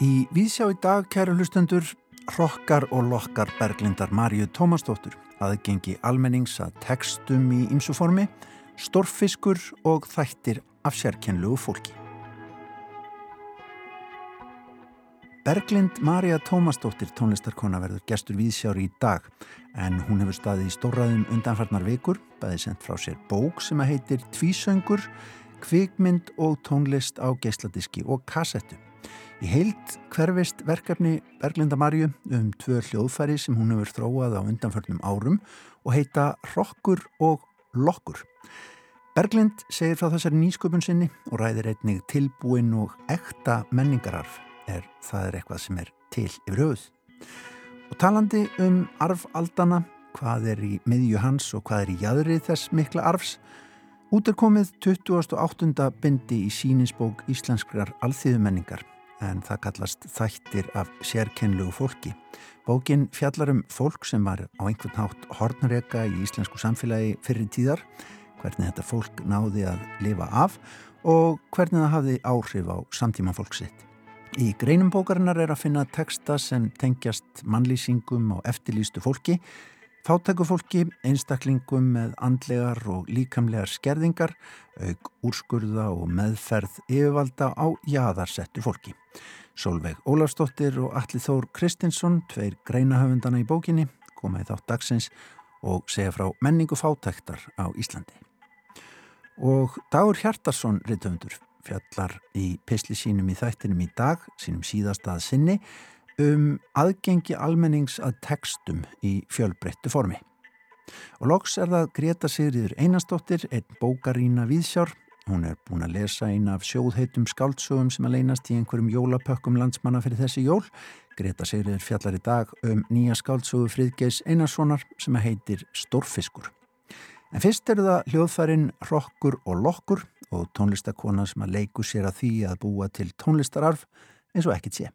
Í Vísjá í dag, kæru hlustendur, hrokkar og lokkar berglindar Marju Tómasdóttur, aðgengi almennings að textum í ymsuformi, storfiskur og þættir af sérkennlugu fólki. Berglind Marja Tómasdóttir tónlistarkona verður gestur Vísjári í dag en hún hefur staðið í stóraðum undanfarnar vikur, bæði sendt frá sér bók sem að heitir Tvísöngur, kvikmynd og tónlist á geisladiski og kassettu. Í heilt hverfist verkefni Berglinda Marju um tvö hljóðfæri sem hún hefur þróað á undanförnum árum og heita Rokkur og Lokkur. Berglind segir frá þessari nýsköpun sinni og ræðir einnig tilbúin og ekta menningararf er það er eitthvað sem er til yfir höfuð. Og talandi um arfaldana, hvað er í miðju hans og hvað er í jæðrið þess mikla arfs, út er komið 28. bindi í síninsbók Íslenskrar alþýðumenningar en það kallast þættir af sérkennlugu fólki. Bókin fjallar um fólk sem var á einhvern hátt hornreka í íslensku samfélagi fyrir tíðar, hvernig þetta fólk náði að lifa af og hvernig það hafði áhrif á samtíma fólksitt. Í greinum bókarinnar er að finna texta sem tengjast mannlýsingum og eftirlýstu fólki Fátækufólki, einstaklingum með andlegar og líkamlegar skerðingar, auk úrskurða og meðferð yfirvalda á jaðarsettu fólki. Solveig Ólafsdóttir og Alli Þór Kristinsson, tveir greinahöfundana í bókinni, koma í þátt dagsins og segja frá menningu fátæktar á Íslandi. Og Dagur Hjartarsson, reytöfundur, fjallar í pisli sínum í þættinum í dag, sínum síðastað sinni, um aðgengi almennings að textum í fjölbreyttu formi. Og loks er það Greta Sigriður Einarstóttir, einn bókarína viðsjár. Hún er búin að lesa eina af sjóðheitum skáldsögum sem að leynast í einhverjum jólapökkum landsmanna fyrir þessi jól. Greta Sigriður fjallar í dag um nýja skáldsögu Fríðgeis Einarssonar sem að heitir Stórfiskur. En fyrst eru það hljóðfærin Rokkur og Lokkur og tónlistakona sem að leiku sér að því að búa til tónlistararf eins og ekkit sé.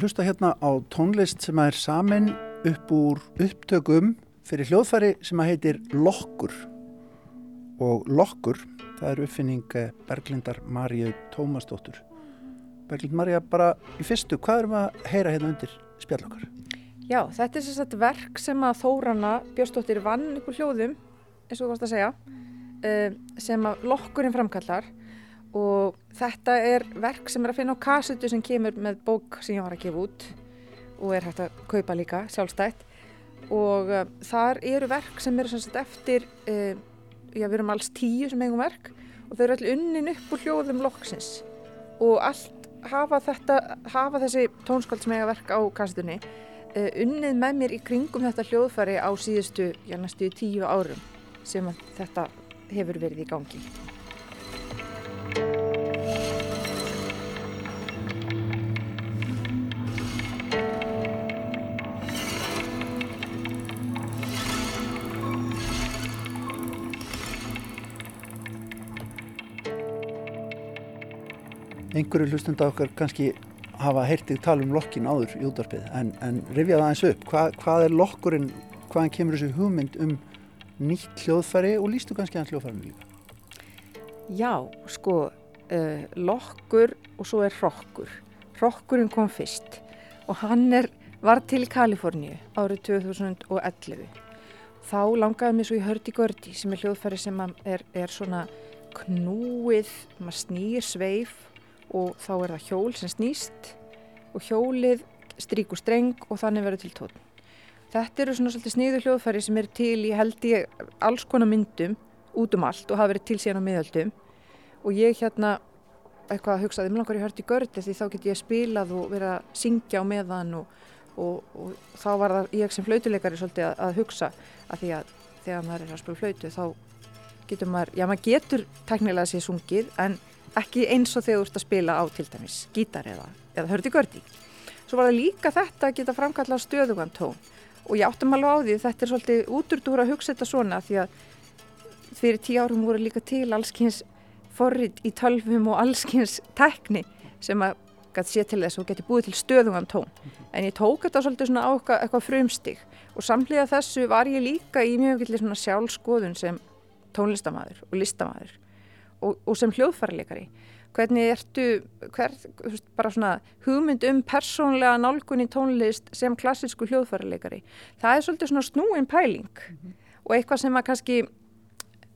Að hlusta hérna á tónlist sem er samin upp úr upptökum fyrir hljóðfæri sem að heitir Lokkur og Lokkur, það er uppfinning eh, Berglindar Marju Tómasdóttur. Berglind Marja, bara í fyrstu, hvað erum að heyra hérna undir spjallokkar? Já, þetta er sérstætt verk sem að Þórana Björnsdóttir vann úr hljóðum, eins og þú varst að segja, eh, sem að Lokkurinn framkallar og þetta er verk sem er að finna á kassutu sem kemur með bók sem ég var að gefa út og er hægt að kaupa líka sjálfstætt. Og uh, þar eru verk sem eru svona eftir uh, já við erum alls tíu sem eigum verk og þau eru allir unnin upp úr hljóðum loksins. Og allt hafa þetta hafa þessi tónskald sem eiga verk á kassutunni uh, unnið með mér í kringum þetta hljóðfæri á síðustu, já næstu tíu árum sem þetta hefur verið í gangi einhverju hlustunda okkar kannski hafa heyrtið tala um lokkin áður í útvarpið en, en rifja það eins upp. Hva, hvað er lokkurinn, hvaðan kemur þessu hugmynd um nýtt hljóðfæri og lístu kannski hans hljóðfærinu líka? Já, sko uh, lokkur og svo er rokkur rokkurinn kom fyrst og hann er, var til Kaliforníu árið 2011 þá langaði mér svo í Hördi Gördi sem er hljóðfæri sem er, er svona knúið, maður snýr sveif og þá er það hjól sem snýst og hjólið stríkur streng og þannig verður til tótn. Þetta eru svona svolítið sniðu hljóðfæri sem er til í held í alls konar myndum út um allt og hafa verið til síðan á miðöldum og ég hérna eitthvað hugsaði, mér langar ég hört í gördi því þá get ég spilað og verið að syngja á meðan og, og, og þá var það ég sem flautuleikari svolítið að, að hugsa að því að þegar maður er að spila flautu þá getur maður, já maður getur teknilega sér sungið en ekki eins og þegar þú ert að spila á til dæmis gítar eða, eða hördi gördi. Svo var það líka þetta að geta framkalla stöðugan tón. Og ég áttum alveg á því þetta er svolítið úturdúra að hugsa þetta svona því að fyrir tíu árum voru líka til allskynns forrið í tölfum og allskynns tekni sem að sé til þess og geti búið til stöðungan tón. En ég tók þetta svolítið svona á eitthvað, frumstig. Og samlega þessu var ég líka í mjög villi svona sjálfskoðun sem tónlistamæður og listamæður og, og sem hljóðfærarleikari hvernig ertu hver, bara svona hugmynd um persónlega nálgun í tónlist sem klassísku hljóðfærarleikari það er svolítið svona snúin pæling mm -hmm. og eitthvað sem að kannski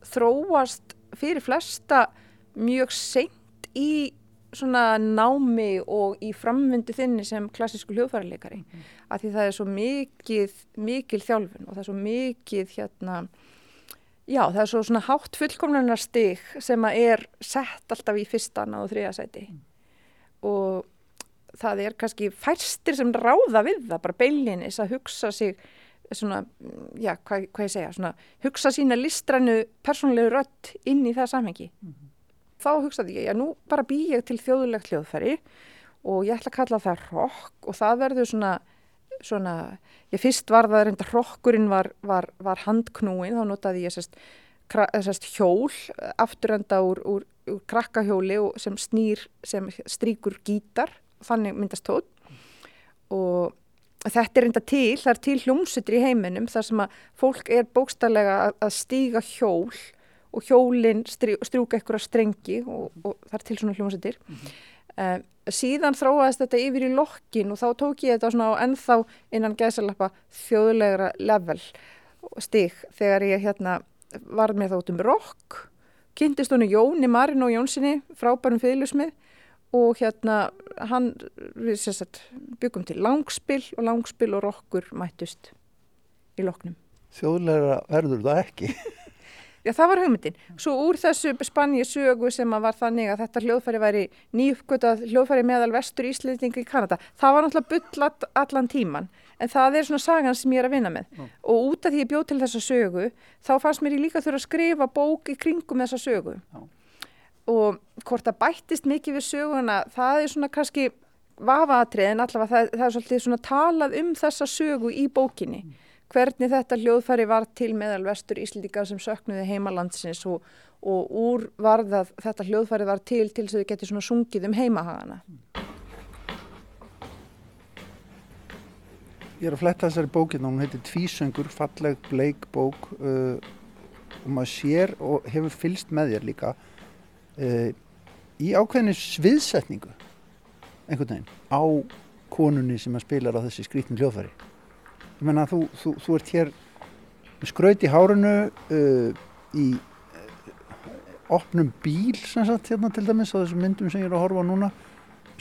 þróast fyrir flesta mjög seint í svona námi og í framvindu þinni sem klassísku hljóðfærarleikari mm. af því það er svo mikið mikil þjálfun og það er svo mikið hérna Já, það er svo svona hátt fullkomlunar stig sem að er sett alltaf í fyrstan og þriðasæti mm. og það er kannski færstir sem ráða við það, bara beilinis að hugsa sig svona, já, hvað, hvað ég segja, svona hugsa sína listrænu persónlegu rött inn í það samhengi. Mm -hmm. Þá hugsaði ég, já, nú bara bý ég til þjóðulegt hljóðfæri og ég ætla að kalla það rock og það verður svona svona, ég fyrst var það reynda hrokkurinn var, var, var handknúin, þá notaði ég sérst, sérst hjól afturenda úr, úr, úr krakkahjóli sem snýr, sem stríkur gítar, þannig myndast tótt og þetta er reynda til, það er til hljómsutri í heiminum þar sem að fólk er bókstallega að, að stíga hjól og hjólinn strjúka eitthvað strengi og, og það er til svona hljómsutir mm -hmm. Um, síðan þróaðist þetta yfir í lokkin og þá tók ég þetta svona á ennþá innan gæsalappa þjóðlegra level stík þegar ég hérna var með þá út um rock kynntist honu Jóni Marin og Jónssoni frábærum fylgjusmið og hérna hann við sagt, byggum til langspill og langspill og rockur mættust í loknum. Þjóðlegra verður það ekki Já, það var hugmyndin. Svo úr þessu Spanji sögu sem að var þannig að þetta hljóðfæri væri nýjuppgötað hljóðfæri meðal vestur Íslandingi í Kanada. Það var náttúrulega byllat allan tíman, en það er svona sagan sem ég er að vinna með. Mm. Og út af því ég bjóð til þessa sögu, þá fannst mér ég líka þurfa að skrifa bók í kringum þessa sögu. Mm. Og hvort það bættist mikið við söguna, það er svona kannski vafatrið, en allavega það, það er svolítið svona talað um þessa sögu í bókinni. Mm hvernig þetta hljóðfæri var til meðal vestur Íslíkar sem söknuði heimalandsins og, og úr varðað þetta hljóðfæri var til til þess að þau geti svona sungið um heimahagana. Ég er að fletta þessari bókina, hún heitir Tvísöngur, falleg bleik bók uh, og maður sér og hefur fylst með þér líka uh, í ákveðinu sviðsetningu einhvern veginn á konunni sem að spilar á þessi skrítin hljóðfæri ég menna þú, þú, þú ert hér skraut í hárunu uh, í uh, opnum bíl sem sagt hérna til dæmis á þessum myndum sem ég er að horfa núna.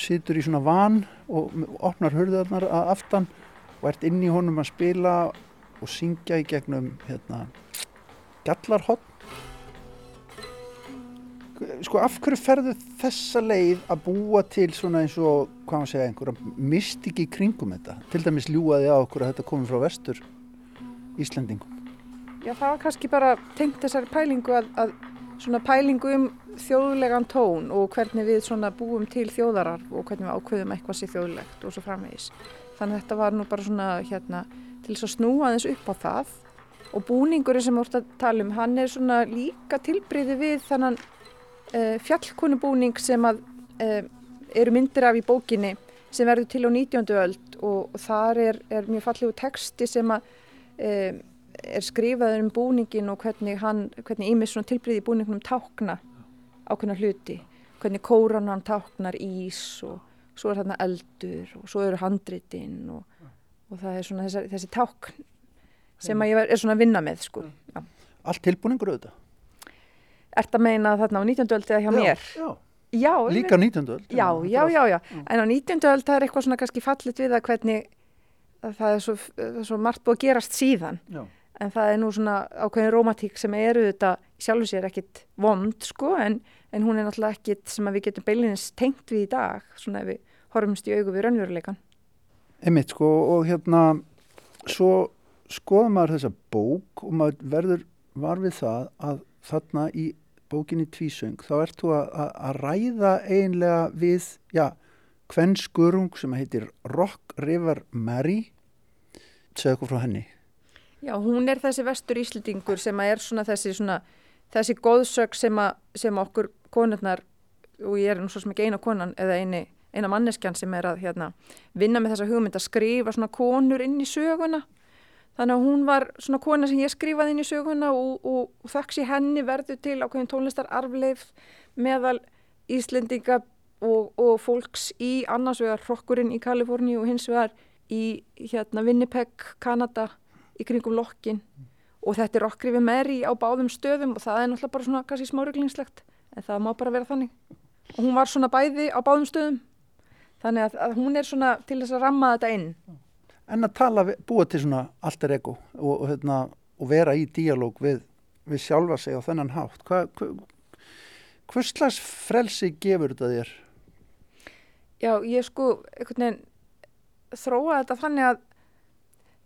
Situr í svona van og opnar hörðarnar að aftan og ert inn í honum að spila og syngja í gegnum hérna gallarhott sko af hverju ferðu þessa leið að búa til svona eins og hvað maður segja einhverja mistiki kringum þetta? Til dæmis ljúaði á okkur að þetta komi frá vestur Íslandingum Já það var kannski bara tengt þessari pælingu að, að svona pælingu um þjóðlegan tón og hvernig við svona búum til þjóðarar og hvernig við ákveðum eitthvað sér þjóðlegt og svo framvegis. Þannig að þetta var nú bara svona hérna til þess að snúa þess upp á það. Og búningurinn sem við ótt að tala um hann er svona líka tilbriði við þannan uh, fjallkonubúning sem að uh, eru myndir af í bókinni sem verður til á 19. öld og, og þar er, er mjög fallegu texti sem að um, er skrifaður um búningin og hvernig hann, hvernig Ímis svona tilbriði í búningunum tákna ákveðna hluti, hvernig kóranan táknar ís og svo er þarna eldur og svo eru handritinn og, og það er svona þessi, þessi tákn sem að ég er svona að vinna með sko. Allt tilbúningur auðvitað? Ert að meina þarna á 19. öld eða hjá já, mér? Já, já. Líka 19. öld? Já, já, já, já. En á 19. öld það er eitthvað svona kannski fallit við að hvernig að það er svo, svo margt búið að gerast síðan. Já. En það er nú svona ákveðin romantík sem eru þetta sjálfur sér ekkit vond sko en, en hún er náttúrulega ekkit sem við getum beilinins tengt við í dag svona ef við horfumst í augu við raunveruleikan. Emmitt sko og hérna svo skoða maður þessa bók og maður verður var við það að þarna í bókinni Tvísöng þá ert þú að, ræða einlega við, já, hvern skurung sem heitir Rock River Mary segja okkur frá henni. Já, hún er þessi vestur íslendingur sem er svona þessi, svona, þessi góðsög sem, a, sem okkur konurnar, og ég er nú svo sem ekki eina konan eða eini, eina manneskjan sem er að hérna, vinna með þessa hugmynd að skrifa svona konur inn í söguna. Þannig að hún var svona kona sem ég skrifaði inn í söguna og, og, og þakks í henni verðu til ákveðin tónlistar arfleif meðal Íslendinga og, og fólks í annars vegar rockurinn í Kaliforni og hins vegar í hérna Winnipeg, Kanada í kringum lokkin og þetta er rockrifi meri á báðum stöðum og það er náttúrulega bara svona kannski smáruglingslegt en það má bara vera þannig. Og hún var svona bæði á báðum stöðum. Þannig að, að hún er svona til þess að ramma þetta inn En að tala, búa til svona alter ego og, og, hérna, og vera í díalóg við, við sjálfa sig á þennan hátt hvers slags frelsi gefur þetta þér? Já, ég sko einhvern veginn þróa þetta þannig að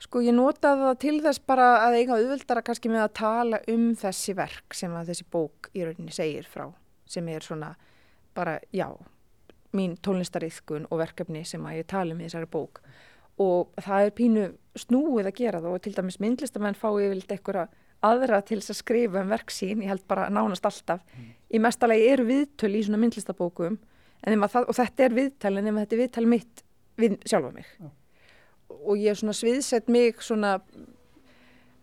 sko ég notaði það til þess bara að eiga auðvöldara kannski með að tala um þessi verk sem að þessi bók í rauninni segir frá sem er svona bara, já, mín tónlistariðkun og verkefni sem að ég tala um í þessari bók og það er pínu snúið að gera það og til dæmis myndlistamenn fá yfirleitt einhverja aðra til þess að skrifa um verksín, ég held bara nánast alltaf mm. í mestalagi eru viðtöl í svona myndlistabókum það, og þetta er viðtal en þetta er viðtal mitt við sjálfa mig Já. og ég er svona sviðsett mig svona,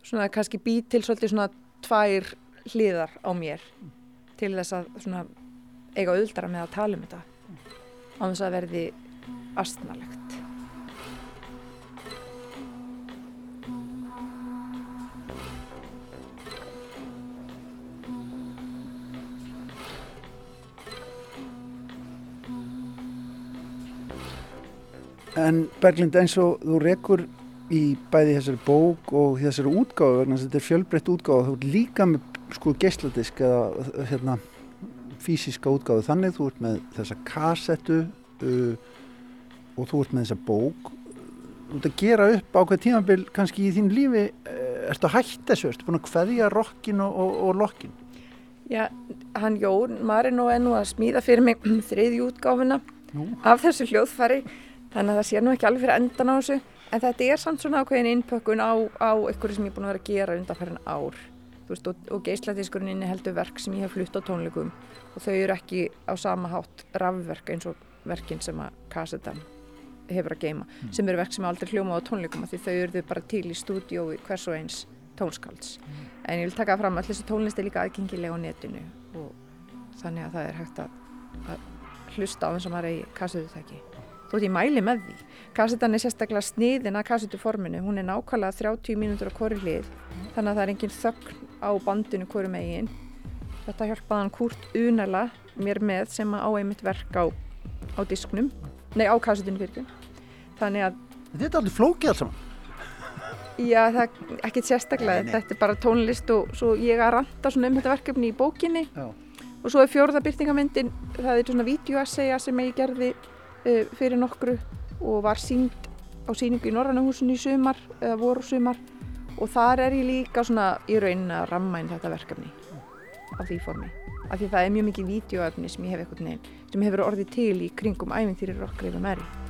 svona kannski bí til svona tvær hliðar á mér mm. til þess að svona eiga auðvitað með að tala um þetta á þess að verði astnalegt En Berglind eins og þú rekur í bæði þessari bók og þessari útgáðu vegna þetta er fjölbreytt útgáðu þú ert líka með sko geisladisk eða hérna fysiska útgáðu þannig þú ert með þessa kassettu uh, og þú ert með þessa bók. Þú ert að gera upp ákveð tímabil kannski í þín lífi. Uh, ertu að hætta þessu, ertu búin að hveðja rockin og, og, og lokkin Já, hann Jón Marino er nú að smíða fyrir mig þriði útgáfuna Nú. af þessu hljóðfari þannig að það sé nú ekki alveg fyrir endan á þessu. En þetta er samt svona ákveðin innpökkun á, á eitthvað sem ég er búin að vera að gera undanferðin ár. Veist, og, og geisladískurinn inni heldur verk sem ég hef flutt á tónleikum. Og þau eru ekki á sama hátt rafverk eins og verkin sem að kassetan hefur að geima mm. sem eru verk sem aldrei hljóma á tónleikum því þau eru bara til í stúdiói hvers og eins tónskalds. Mm. en ég vil taka fram að þessi tónlist er líka aðgengilega á netinu og þannig að það er hægt að, að hlusta á eins og maður eigi kassetutæki þótt ég mæli með því. Kassetan er sérstaklega sniðin að kassetuforminu, hún er nákvæmlega 30 mínútur á hverju hlið þannig að það er engin þögn á bandinu hverju megin. Þetta hjálpaði hann Kurt Unela mér með sem á einmitt verk á, á disknum, nei á kassetinu fyrir. Þannig að... Þetta er alveg flókið alls saman. Já, það er ekkert sérstaklega, nei, nei. þetta er bara tónlist og svo ég að ranta svona um þetta verkefni í bókinni Já. og svo er fjórðabyrtingamindin, það er svona vídeoessaya sem ég gerði fyrir nokkru og var sínd á síningu í Norrannahúsinu í sumar eða voru sumar. Og þar er ég líka svona í raunin að ramma inn þetta verkefni á því formi. Af því það er mjög mikið vídeoöfni sem ég hef eitthvað nefn sem hefur orðið til í kringum æfintýri rockreifum eri segjum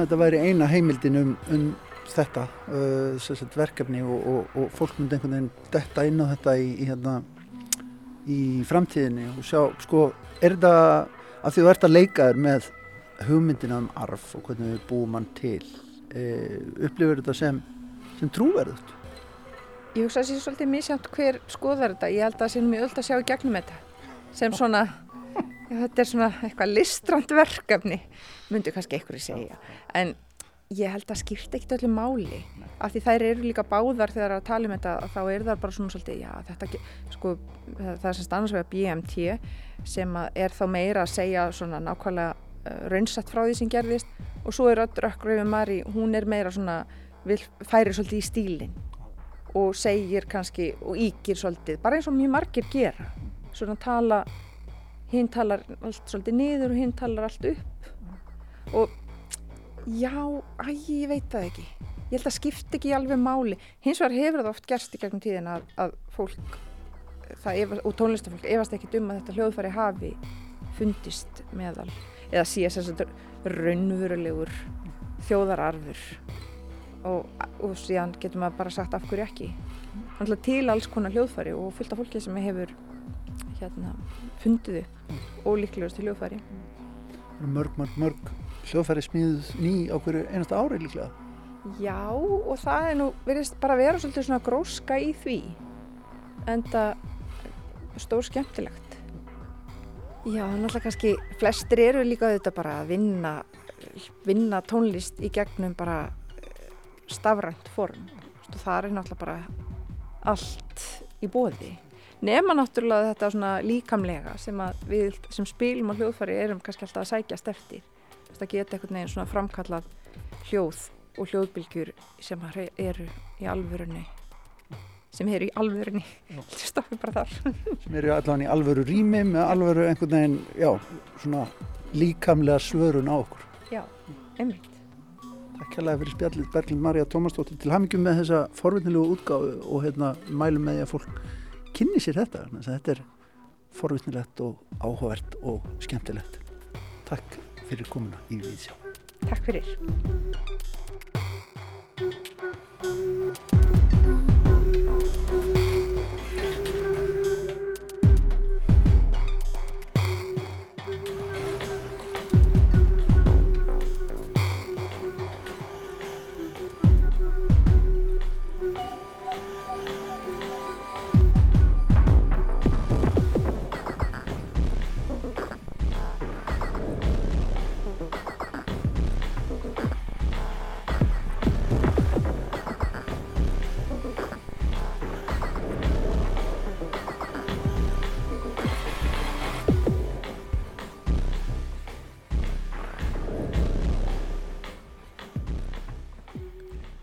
að þetta væri eina heimildin um, um þetta uh, verkefni og, og, og fólk myndi einhvern veginn detta inn á þetta í, í, hérna, í framtíðinni og sjá, sko, er þetta að því þú ert að leika þér með hugmyndina um arf og hvernig við búum hann til uh, upplifur þetta sem, sem trúverðut? Ég hugsa að það sé svolítið mísjátt hver skoðar þetta, ég held að það sé mjög öll að sjá í gegnum þetta sem svona þetta er svona eitthvað listrand verkefni myndu kannski einhverju segja. En ég held að skipta ekkert öllu máli af því þær eru líka báðar þegar að tala um þetta þá er það bara svona svolítið já þetta sko það er sem stannast við að BMT sem er þá meira að segja svona nákvæmlega uh, raunsatt frá því sem gerðist og svo er öll Rökkröfi Mari, hún er meira svona, vil færi svolítið í stílinn og segir kannski og íkir svolítið, bara eins og mjög margir gera. Svona tala hinn talar allt svolítið niður og hinn talar allt upp. Og já, æ, ég veit það ekki. Ég held að skipta ekki alveg máli. Hins vegar hefur það oft gerst í gegnum tíðin að, að fólk efast, og tónlistafólk efast ekki um að þetta hljóðfæri hafi fundist meðal eða síðan að raunverulegur þjóðararfur. Og, og síðan getur maður bara sagt af hverju ekki. Til alls konar hljóðfæri og fullt af fólki sem hefur hérna, fundiðu og líklegast til hljóðfæri. Mörg, mörg, mörg hljóðfæri smíðuð ný á hverju einasta ári líklega. Já og það er nú verið bara að vera svolítið svona gróska í því. En það stór skemmtilegt. Já, náttúrulega kannski flestir eru líka þetta bara að vinna vinna tónlist í gegnum bara eh, stafrænt form. Það er náttúrulega bara allt í bóði nema náttúrulega þetta svona líkamlega sem við sem spilum á hljóðfæri erum kannski alltaf að sækja stertir það geta einhvern veginn svona framkallað hljóð og hljóðbylgjur sem eru í alvörunni sem eru í alvörunni. Stoppum bara þar. Sem eru allavega í alvöru rými með alvöru einhvern veginn, já, svona líkamlega svörun á okkur. Já, einmitt. Takk kærlega fyrir spjallið Berglind Marja Tómasdóttir til hamingjum með þessa forvittnilegu útgáðu og hérna mælum með því að fólk kynni sér þetta þetta er forvittnilegt og áhugavert og skemmtilegt. Takk fyrir komuna í Víðsjá. Takk fyrir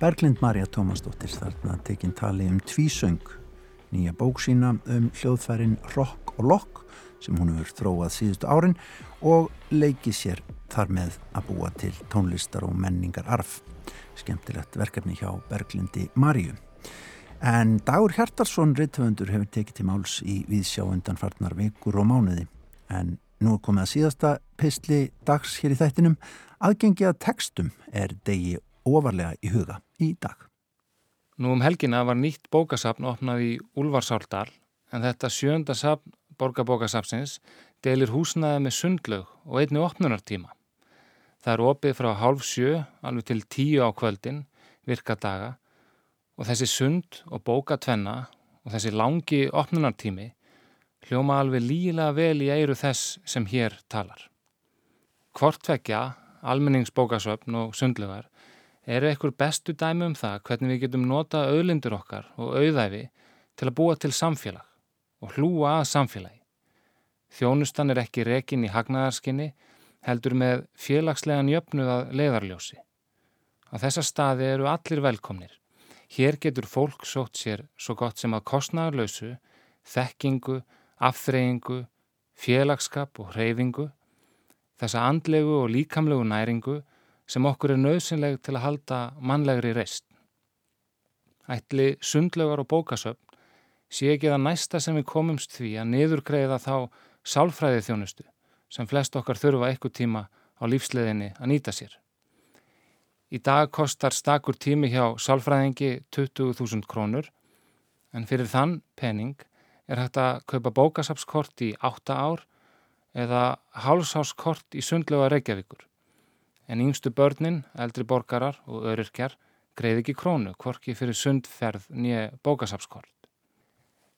Berglind Marja Tómasdóttir þarna tekinn tali um tvísöng, nýja bók sína um hljóðfærin Rock og Lock sem hún hefur þróað síðustu árin og leikið sér þar með að búa til tónlistar og menningar arf. Skemtilegt verkefni hjá Berglindi Marju. En Dagur Hjartarsson, rittöfundur, hefur tekið til máls í viðsjá undanfarnar vikur og mánuði. En nú er komið að síðasta pistli dags hér í þættinum. Aðgengi að textum er degi ofarlega í huga í dag. Nú um helgina var nýtt bókasapn opnað í Úlfarsáldal en þetta sjönda sapn borgarbókasapsins delir húsnaði með sundlaug og einni opnunartíma. Það er opið frá hálf sjö alveg til tíu á kvöldin virkadaga og þessi sund og bókatvenna og þessi langi opnunartími hljóma alveg líla vel í eiru þess sem hér talar. Kvortvekja, almenningsbókasöfn og sundlugar eru einhver bestu dæmi um það hvernig við getum nota auðlindur okkar og auðæfi til að búa til samfélag og hlúa að samfélagi. Þjónustan er ekki rekin í hagnaðarskinni, heldur með félagslegan jöfnuðað leiðarljósi. Á þessa staði eru allir velkomnir. Hér getur fólk sótt sér svo gott sem að kostnæðarlausu, þekkingu, afþreyingu, félagskap og hreyfingu, þessa andlegu og líkamlegu næringu sem okkur er nöðsynleg til að halda mannlegri reist. Ætli sundlögar og bókasöfn sé ekki það næsta sem við komumst því að niðurgreiða þá sálfræði þjónustu sem flest okkar þurfa eitthvað tíma á lífsleðinni að nýta sér. Í dag kostar stakur tími hjá sálfræðingi 20.000 krónur en fyrir þann pening er hægt að kaupa bókasapskort í 8 ár eða hálsáskort í sundlega Reykjavíkur en yngstu börnin, eldri borgarar og öryrkjar greið ekki krónu, hvorki fyrir sundferð nýja bókasapskort.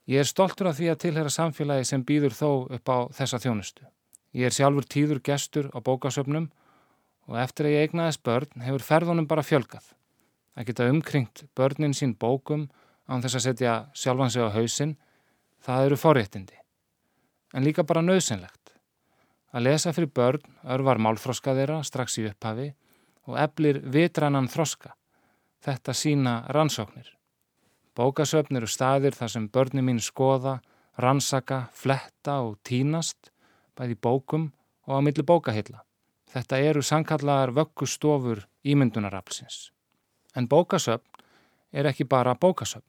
Ég er stoltur af því að tilhera samfélagi sem býður þó upp á þessa þjónustu. Ég er sjálfur tíður gestur á bókasöfnum og eftir að ég eignaðist börn hefur ferðunum bara fjölgað. Að geta umkringt börnin sín bókum án þess að setja sjálfan sig á hausin, það eru forréttindi. En líka bara nöðsynlegt. Að lesa fyrir börn örvar málfroska þeirra strax í upphafi og eflir vitrannan þroska. Þetta sína rannsóknir. Bókasöfn eru staðir þar sem börni mín skoða, rannsaka, fletta og tínast, bæði bókum og á milli bókahilla. Þetta eru sankallar vöggustofur ímyndunaraflsins. En bókasöfn er ekki bara bókasöfn.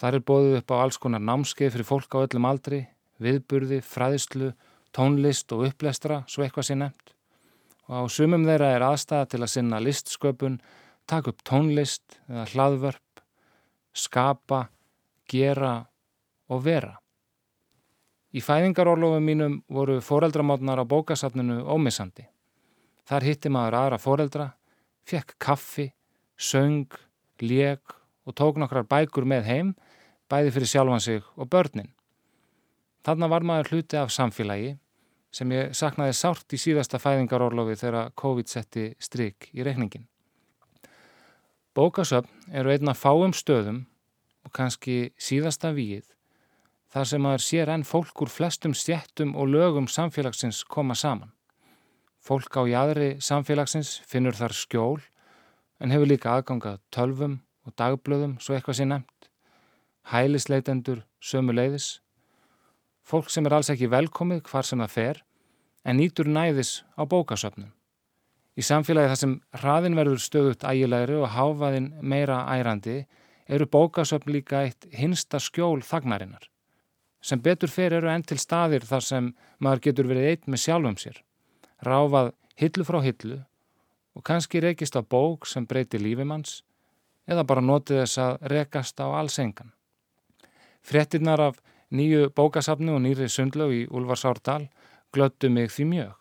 Það er bóðið upp á alls konar námskeið fyrir fólk á öllum aldri, viðburði, fræðslu, tónlist og upplestra, svo eitthvað sé nefnt. Og á sumum þeirra er aðstæða til að sinna listsköpun, taka upp tónlist eða hlaðvörp, skapa, gera og vera. Í fæðingarorlofum mínum voru foreldramátnar á bókasafninu ómissandi. Þar hitti maður aðra foreldra, fekk kaffi, söng, lék og tók nokkrar bækur með heim, bæði fyrir sjálfan sig og börnin. Þannig var maður hluti af samfélagi sem ég saknaði sárt í síðasta fæðingarorlofi þegar COVID setti stryk í reikningin. Bókasöfn eru einna fáum stöðum og kannski síðasta víið þar sem maður sér enn fólk úr flestum stjættum og lögum samfélagsins koma saman. Fólk á jæðri samfélagsins finnur þar skjól en hefur líka aðgangað tölvum og dagblöðum svo eitthvað sé nefnt. Hælisleitendur sömu leiðis fólk sem er alls ekki velkomið hvar sem það fer, en nýtur næðis á bókasöfnum. Í samfélagi þar sem hraðin verður stöðut ægilegri og háfaðin meira ærandi eru bókasöfn líka eitt hinsta skjól þagnarinnar. Sem betur fer eru enn til staðir þar sem maður getur verið eitt með sjálfum sér, ráfað hillu frá hillu og kannski rekist á bók sem breyti lífimanns eða bara notið þess að rekast á alls engan. Frettinnar af Nýju bókasafnu og nýri sundlög í Ulfarsárdal glöttu mig því mjög.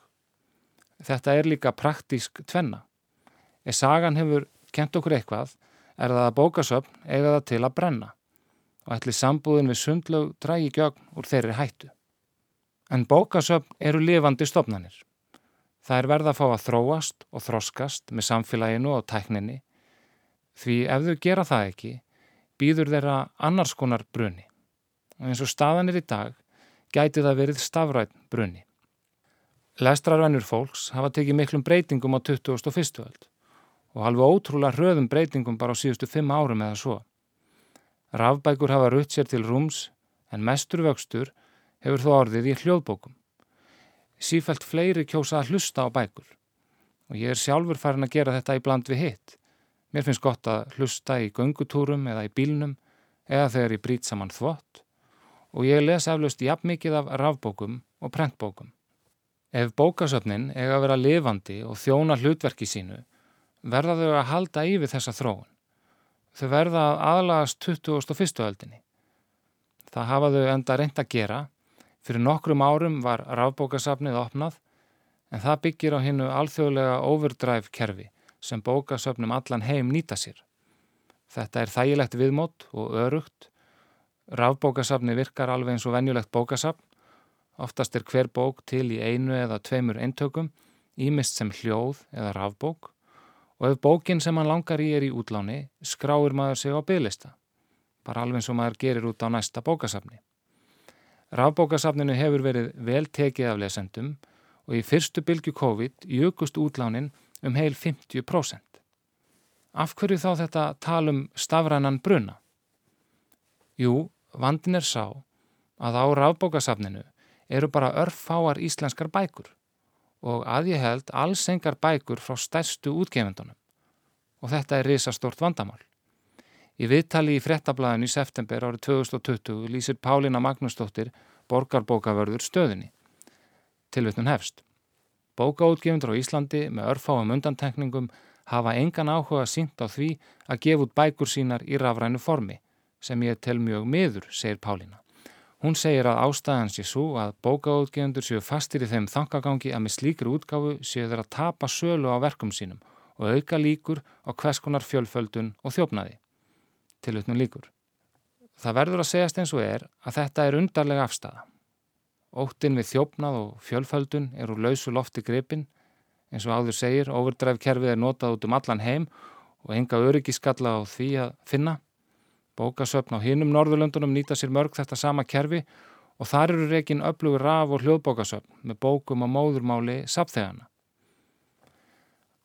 Þetta er líka praktísk tvenna. Ef sagan hefur kent okkur eitthvað, er það að bókasöfn eiga það til að brenna og ætli sambúðin við sundlög drægi gögn úr þeirri hættu. En bókasöfn eru lifandi stopnanir. Það er verða að fá að þróast og þroskast með samfélaginu og tækninni því ef þau gera það ekki, býður þeirra annars konar bruni og eins og staðan er í dag gæti það verið stafrætt brunni. Lestrarvennur fólks hafa tekið miklum breytingum á 2001. öld og halvu ótrúlega hröðum breytingum bara á síðustu fimm árum eða svo. Rafbækur hafa rutt sér til rúms en mestur vöxtur hefur þó orðið í hljóðbókum. Sífælt fleiri kjósa að hlusta á bækur og ég er sjálfur farin að gera þetta í bland við hitt. Mér finnst gott að hlusta í göngutúrum eða í bílnum eða þegar ég brít saman þvott og ég les eflaust jafn mikið af rafbókum og prentbókum. Ef bókasöfnin eiga að vera lifandi og þjóna hlutverki sínu, verða þau að halda yfir þessa þróun. Þau verða að aðlagast 2001. öldinni. Það hafa þau enda reynd að gera. Fyrir nokkrum árum var rafbókasöfnið opnað, en það byggir á hinnu alþjóðlega overdrive kerfi sem bókasöfnum allan heim nýta sér. Þetta er þægilegt viðmót og örugt Rafbókasafni virkar alveg eins og venjulegt bókasafn. Oftast er hver bók til í einu eða tveimur eintökum, ímist sem hljóð eða rafbók og ef bókin sem hann langar í er í útláni, skráir maður sig á bygglista. Bara alveg eins og maður gerir út á næsta bókasafni. Rafbókasafninu hefur verið vel tekið af lesendum og í fyrstu bylgu COVID jökust útlánin um heil 50%. Af hverju þá þetta talum stafrænan bruna? Jú, Vandin er sá að á rafbókasafninu eru bara örfáar íslenskar bækur og að ég held alls engar bækur frá stærstu útgefendunum og þetta er risastort vandamál. Í viðtali í frettablaðinu í september árið 2020 lýsir Pálina Magnúsdóttir borgarbókavörður stöðinni. Tilvittun hefst. Bókaútgefundur á Íslandi með örfáum undantekningum hafa engan áhuga sínt á því að gefa út bækur sínar í rafrænu formi sem ég tel mjög miður, segir Pálína. Hún segir að ástæðan sé svo að bókaútgefundur séu fastir í þeim þangagangi að með slíkri útgáfu séu þeir að tapa sölu á verkum sínum og auka líkur á hverskonar fjölföldun og þjófnaði. Tilutnum líkur. Það verður að segjast eins og er að þetta er undarlega afstæða. Óttin við þjófnað og fjölföldun er úr lausu lofti gripin. Eins og áður segir, overdræfkerfið er notað út um allan heim og enga öryggiskalla á því að finna. Bókasöfn á hinum Norðurlöndunum nýta sér mörg þetta sama kerfi og þar eru reygin öflugur raf og hljóðbókasöfn með bókum á móðurmáli sapþegana.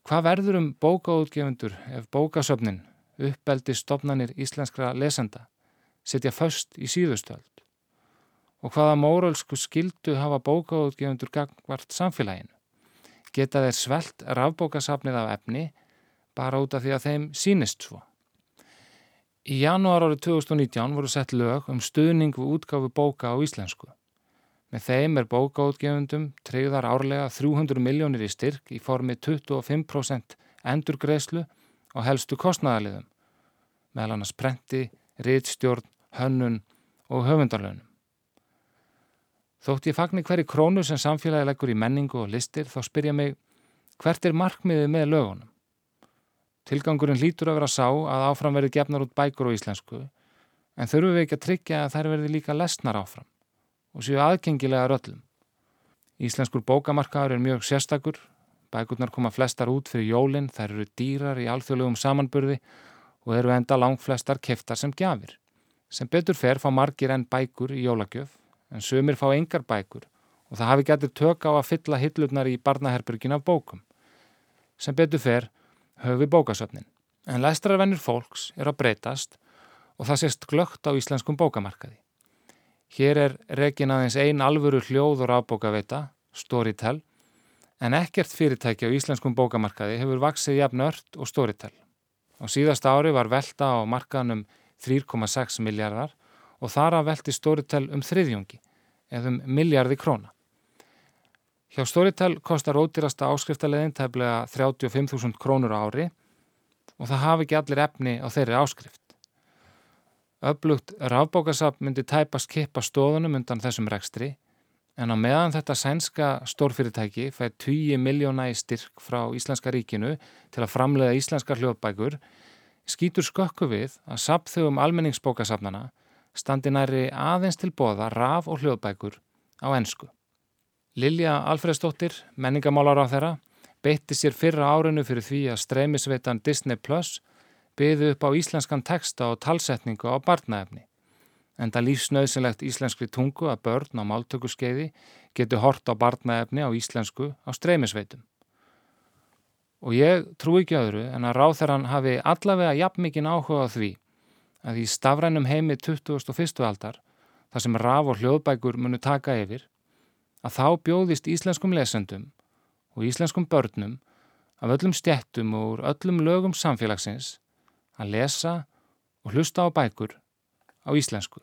Hvað verður um bókaútgefundur ef bókasöfnin, uppbeldi stopnanir íslenskra lesenda, setja föst í síðustöld? Og hvaða mórölsku skildu hafa bókaútgefundur gangvart samfélaginu? Geta þeir svelt rafbókasafnið af efni bara út af því að þeim sínist svo? Í janúar árið 2019 voru sett lög um stuðning við útgáfu bóka á íslensku. Með þeim er bókaútgefundum treyðar árlega 300 miljónir í styrk í formi 25% endurgreðslu og helstu kostnæðaliðum, meðal annars prenti, rittstjórn, hönnun og höfundarlaunum. Þótt ég fagni hverju krónu sem samfélagi leggur í menningu og listir þá spyrja mig hvert er markmiðið með lögunum? Tilgangurinn lítur að vera sá að áfram verði gefnar út bækur á íslensku en þurfum við ekki að tryggja að þær verði líka lesnar áfram og séu aðgengilega röllum. Íslenskur bókamarkaður er mjög sérstakur, bækurnar koma flestar út fyrir jólinn, þær eru dýrar í alþjóðlegum samanburði og eru enda langt flestar keftar sem gjafir. Sem betur fer fá margir enn bækur í jólagjöf en sömur fá engar bækur og það hafi gætið tök á að fylla hillurnar í barnaherbergin af bókum. Sem betur fer höfi bókasöfnin. En læstrarvennir fólks er að breytast og það sést glögt á íslenskum bókamarkaði. Hér er rekin aðeins ein alvöru hljóð og rafbókaveita, Storytel, en ekkert fyrirtæki á íslenskum bókamarkaði hefur vaksið jafn ört og Storytel. Á síðasta ári var velta á markaðnum 3,6 miljardar og þar að velti Storytel um þriðjungi eða um miljardi króna. Hjá Storytel kostar ódýrasta áskriftarleðin tefnilega 35.000 krónur á ári og það hafi ekki allir efni á þeirri áskrift. Öflugt rafbókasap myndi tæpast kippa stóðunum undan þessum rekstri en á meðan þetta sænska stórfyrirtæki fær 20 miljóna í styrk frá Íslenska ríkinu til að framlega íslenska hljóðbækur skýtur skökku við að sapþögum almenningsbókasapnana standi næri aðeins til bóða raf og hljóðbækur á ennsku. Lilja Alfredsdóttir, menningamálar á þeirra, beitti sér fyrra árinu fyrir því að streymisveitan Disney Plus byði upp á íslenskan texta og talsetningu á barnaefni. En það lífsnauðsynlegt íslenskri tungu að börn á máltökuskeiði getur hort á barnaefni á íslensku á streymisveitum. Og ég trú ekki öðru en að ráþeran hafi allavega jafn mikinn áhuga á því að í stafrænum heimi 2001. aldar, þar sem raf og hljóðbækur munu taka yfir, að þá bjóðist íslenskum lesendum og íslenskum börnum af öllum stjættum og úr öllum lögum samfélagsins að lesa og hlusta á bækur á íslensku.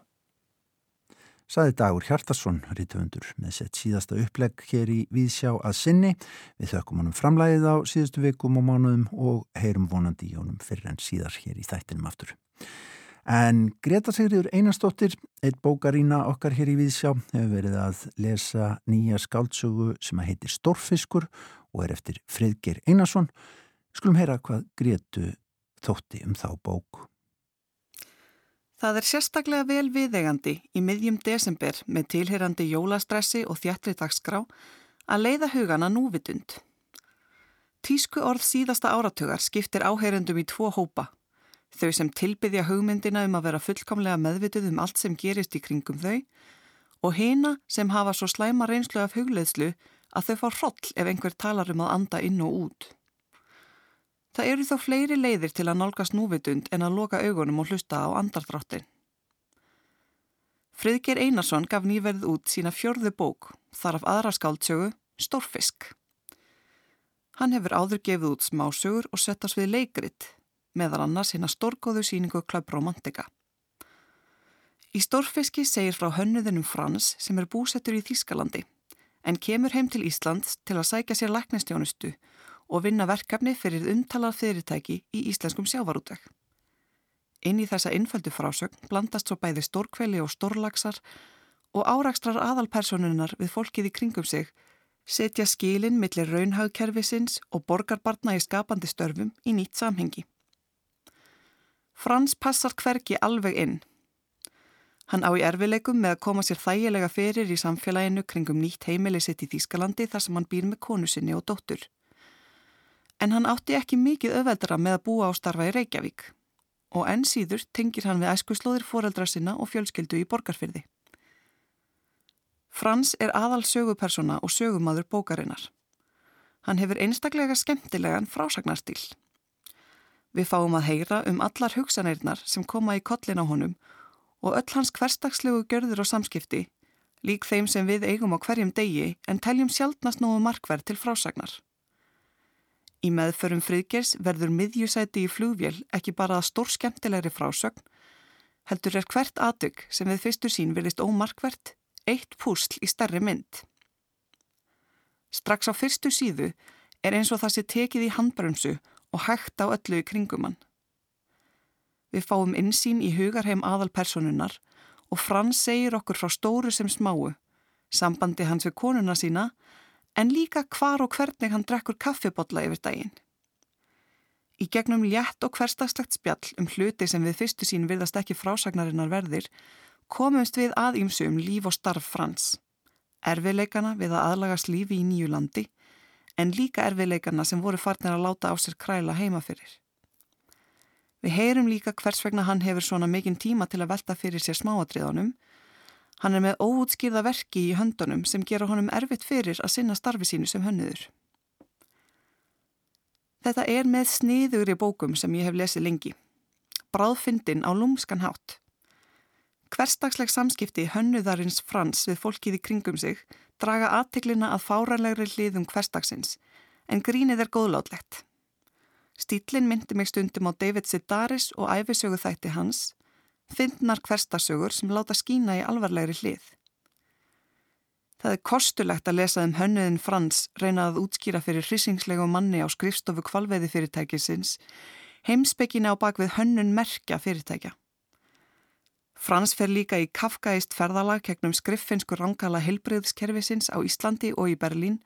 Saði Dagur Hjartarsson, rítufundur, með sett síðasta upplegg hér í Víðsjá að sinni. Við þökkum honum framlæðið á síðustu vikum og mánuðum og heyrum vonandi í honum fyrir en síðar hér í þættinum aftur. En Greta Sigriður Einarstóttir, eitt bókarína okkar hér í Víðsjá, hefur verið að lesa nýja skáltsögu sem að heitir Stórfiskur og er eftir Fridger Einarsson. Skulum heyra hvað Gretu þótti um þá bóku. Það er sérstaklega vel viðegandi í miðjum desember með tilherandi jólastressi og þjættri dagskrá að leiða hugana núvitund. Tísku orð síðasta áratugar skiptir áheyrendum í tvo hópa. Þau sem tilbyðja hugmyndina um að vera fullkomlega meðvituð um allt sem gerist í kringum þau og hina sem hafa svo slæma reynslu af hugleðslu að þau fá hroll ef einhver talar um að anda inn og út. Það eru þó fleiri leiðir til að nálgast núvitund en að loka augunum og hlusta á andardráttin. Friðger Einarsson gaf nýverð út sína fjörðu bók, þar af aðra skáldsögu, Stórfisk. Hann hefur áður gefið út smásögur og settast við leikrit, meðal annars hinn að stórgóðu síningu Club Romantica. Í Stórfiski segir frá hönnuðinum Frans sem er búsettur í Þískalandi, en kemur heim til Ísland til að sækja sér læknistjónustu og vinna verkefni fyrir umtalað fyrirtæki í íslenskum sjávarútveg. Inn í þessa innföldu frásögn blandast svo bæði stórkveli og stórlagsar og árakstrar aðalpersonunar við fólkið í kringum sig setja skilin millir raunhaugkerfisins og borgarbarna í skapandi störfum í nýtt samhengi. Frans passar hverki alveg inn. Hann á í erfileikum með að koma sér þægilega fyrir í samfélaginu kringum nýtt heimili sitt í Þýskalandi þar sem hann býr með konu sinni og dóttur en hann átti ekki mikið öðveldra með að búa á starfa í Reykjavík og enn síður tengir hann við æskuslóðir foreldra sinna og fjölskyldu í borgarfyrði. Frans er aðal sögupersona og sögumadur bókarinnar. Hann hefur einstaklega skemmtilegan frásagnarstýl. Við fáum að heyra um allar hugsanirnar sem koma í kollin á honum og öll hans hverstagslegu görður og samskipti, lík þeim sem við eigum á hverjum degi en teljum sjálfnast nógu markverð til frásagnar. Í meðförum friðgers verður miðjusæti í flugvél ekki bara að stór skemmtilegri frásögn, heldur er hvert aðtök sem við fyrstu sín verðist ómarkvert, eitt púsl í starri mynd. Strax á fyrstu síðu er eins og það sé tekið í handbremsu og hægt á öllu í kringumann. Við fáum insýn í hugarheim aðalpersonunar og Frans segir okkur frá stóru sem smáu, sambandi hans við konuna sína, en líka hvar og hvernig hann drekkur kaffibotla yfir daginn. Í gegnum létt og hverstagslegt spjall um hluti sem við fyrstu sín virðast ekki frásagnarinnar verðir, komumst við að ímsu um líf og starf Frans. Erfiðleikana við að aðlagast lífi í nýju landi, en líka erfiðleikana sem voru farnir að láta á sér kræla heima fyrir. Við heyrum líka hvers vegna hann hefur svona mikinn tíma til að velta fyrir sér smáadriðanum, Hann er með óútskýrða verki í höndunum sem gera honum erfitt fyrir að sinna starfi sínu sem hönnuður. Þetta er með sniður í bókum sem ég hef lesið lengi. Bráðfyndin á lúmskan hátt. Hverstagsleg samskipti hönnuðarins frans við fólkið í kringum sig draga aðteglina að fáranlegri hliðum hverstagsins en grínið er góðlátlegt. Stílinn myndi mig stundum á David Sedaris og æfisögu þætti hans fyndnar hverstasögur sem láta skína í alvarlegri hlið. Það er kostulegt að lesa um hönnuðin Frans reynað að útskýra fyrir hryssingslegu manni á skrifstofu kvalveiði fyrirtækisins heimsbyggina á bakvið hönnun merkja fyrirtækja. Frans fer líka í kafkaist ferðalag kegnum skriffinsku rangala helbriðskerfisins á Íslandi og í Berlín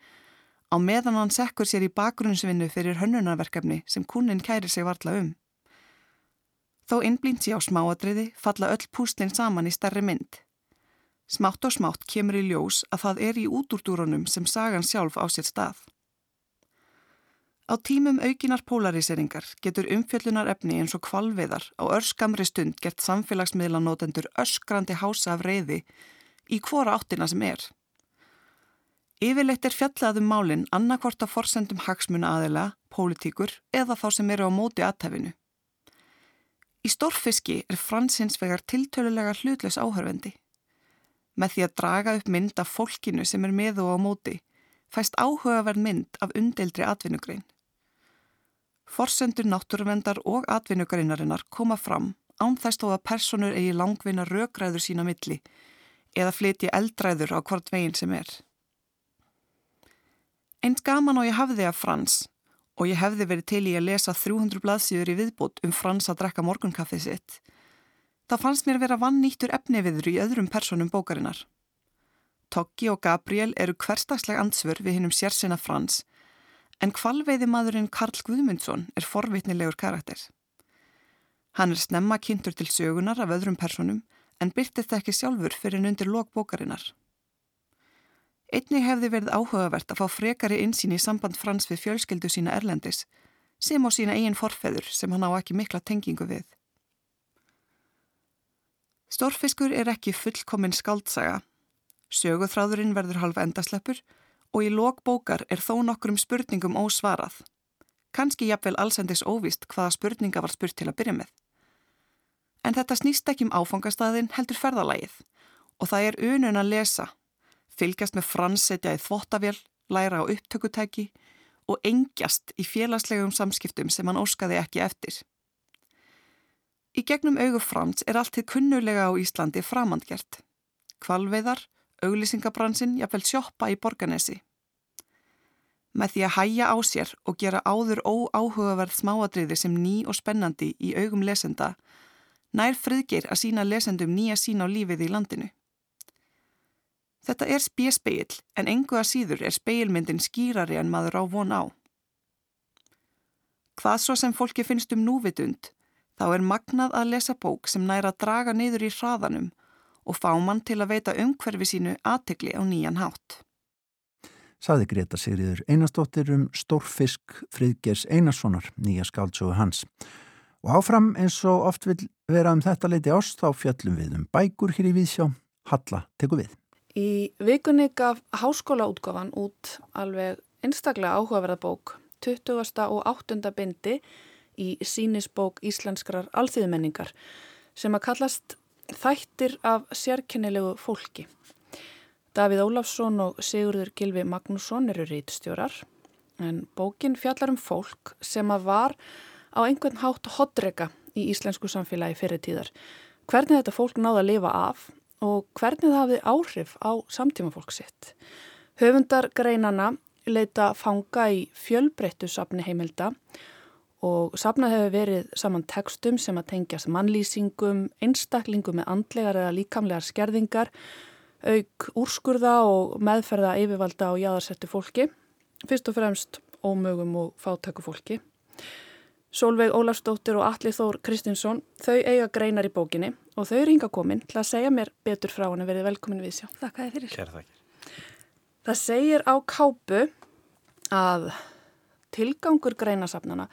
á meðan hann sekkur sér í bakgrunnsvinnu fyrir hönnunarverkefni sem kunin kæri sig varla um. Þó innblínt sé á smáadriði falla öll púslinn saman í stærri mynd. Smátt og smátt kemur í ljós að það er í útúrdúrunum sem sagan sjálf á sér stað. Á tímum aukinar polariseringar getur umfjöllunar efni eins og kvalviðar á örskamri stund gert samfélagsmiðlanótendur öskrandi hása af reyði í hvora áttina sem er. Yfirleitt er fjallaðum málinn annarkvort af forsendum hagsmuna aðila, pólitíkur eða þá sem eru á móti aðtæfinu. Í stórfiski er fransins vegar tiltölulega hlutlaus áhörvendi. Með því að draga upp mynd af fólkinu sem er með og á móti fæst áhugaverð mynd af undeildri atvinnugrein. Forsendur náttúruvendar og atvinnugreinarinnar koma fram án þess þó að personur eigi langvinna rökræður sína milli eða flytji eldræður á hvort veginn sem er. Eins gaman og ég hafði af frans og ég hefði verið til í að lesa 300 blaðsíður í viðbútt um Frans að drekka morgunkaffið sitt. Það fannst mér vera vann nýttur efniviður í öðrum personum bókarinnar. Toggi og Gabriel eru hverstagsleg ansvör við hinnum sérsina Frans, en kvalveiði maðurinn Karl Guðmundsson er forvitnilegur karakter. Hann er snemma kynntur til sögunar af öðrum personum, en byrtið það ekki sjálfur fyrir en undir lok bókarinnar. Einni hefði verið áhugavert að fá frekari insýn í samband Frans við fjölskeldu sína Erlendis sem á sína eigin forfeður sem hann á ekki mikla tengingu við. Stórfiskur er ekki fullkominn skaldsaga. Söguþráðurinn verður halv endasleppur og í lókbókar er þó nokkrum spurningum ósvarað. Kanski jafnvel allsendis óvist hvaða spurninga var spurt til að byrja með. En þetta snýst ekki um áfangastæðin heldur ferðalagið og það er unun að lesa fylgjast með fransetja í þvottavél, læra á upptökutæki og engjast í félagslegum samskiptum sem hann óskaði ekki eftir. Í gegnum augu frans er allt til kunnulega á Íslandi framandgjert. Kvalveðar, auglýsingabransin, jafnvel sjóppa í borganesi. Með því að hæja á sér og gera áður óáhugaverð smáadriði sem ný og spennandi í augum lesenda, nær friðgeir að sína lesendum nýja sín á lífið í landinu. Þetta er spjesspeil en engu að síður er speilmyndin skýrari en maður á von á. Hvað svo sem fólki finnst um núvitund, þá er magnað að lesa bók sem næra að draga niður í hraðanum og fá mann til að veita umhverfi sínu aðtegli á nýjan hátt. Saði Greta Sigriður einastóttir um Stórfisk Friðgers Einarssonar, nýja skáldsögu hans. Og áfram eins og oft vil vera um þetta leiti ást þá fjallum við um bækur hér í Víðsjá. Halla, teku við. Í vikunni gaf háskólaútgafan út alveg einstaklega áhugaverða bók, 20. og 8. bindi í sínisbók Íslenskrar alþýðumenningar sem að kallast Þættir af sérkennilegu fólki. Davíð Ólafsson og Sigurður Gilvi Magnússon eru rítstjórar en bókin fjallar um fólk sem að var á einhvern hátt hodrega í íslensku samfélagi fyrir tíðar. Hvernig þetta fólk náða að lifa af og hvernig það hafði áhrif á samtíma fólk sitt. Höfundar greinana leita fanga í fjölbreyttu sapni heimilda og sapnað hefur verið saman tekstum sem að tengjast mannlýsingum, einstaklingum með andlegar eða líkamlegar skerðingar, auk úrskurða og meðferða yfirvalda á jáðarsettu fólki, fyrst og fremst ómögum og fátæku fólki. Solveig Ólafsdóttir og Alli Þór Kristinsson, þau eiga greinar í bókinni og þau er hinga komin til að segja mér betur frá hann að verið velkomin við sjá. Þakka þið fyrir. Kæra þakkir. Það segir á kápu að tilgangur greinasafnana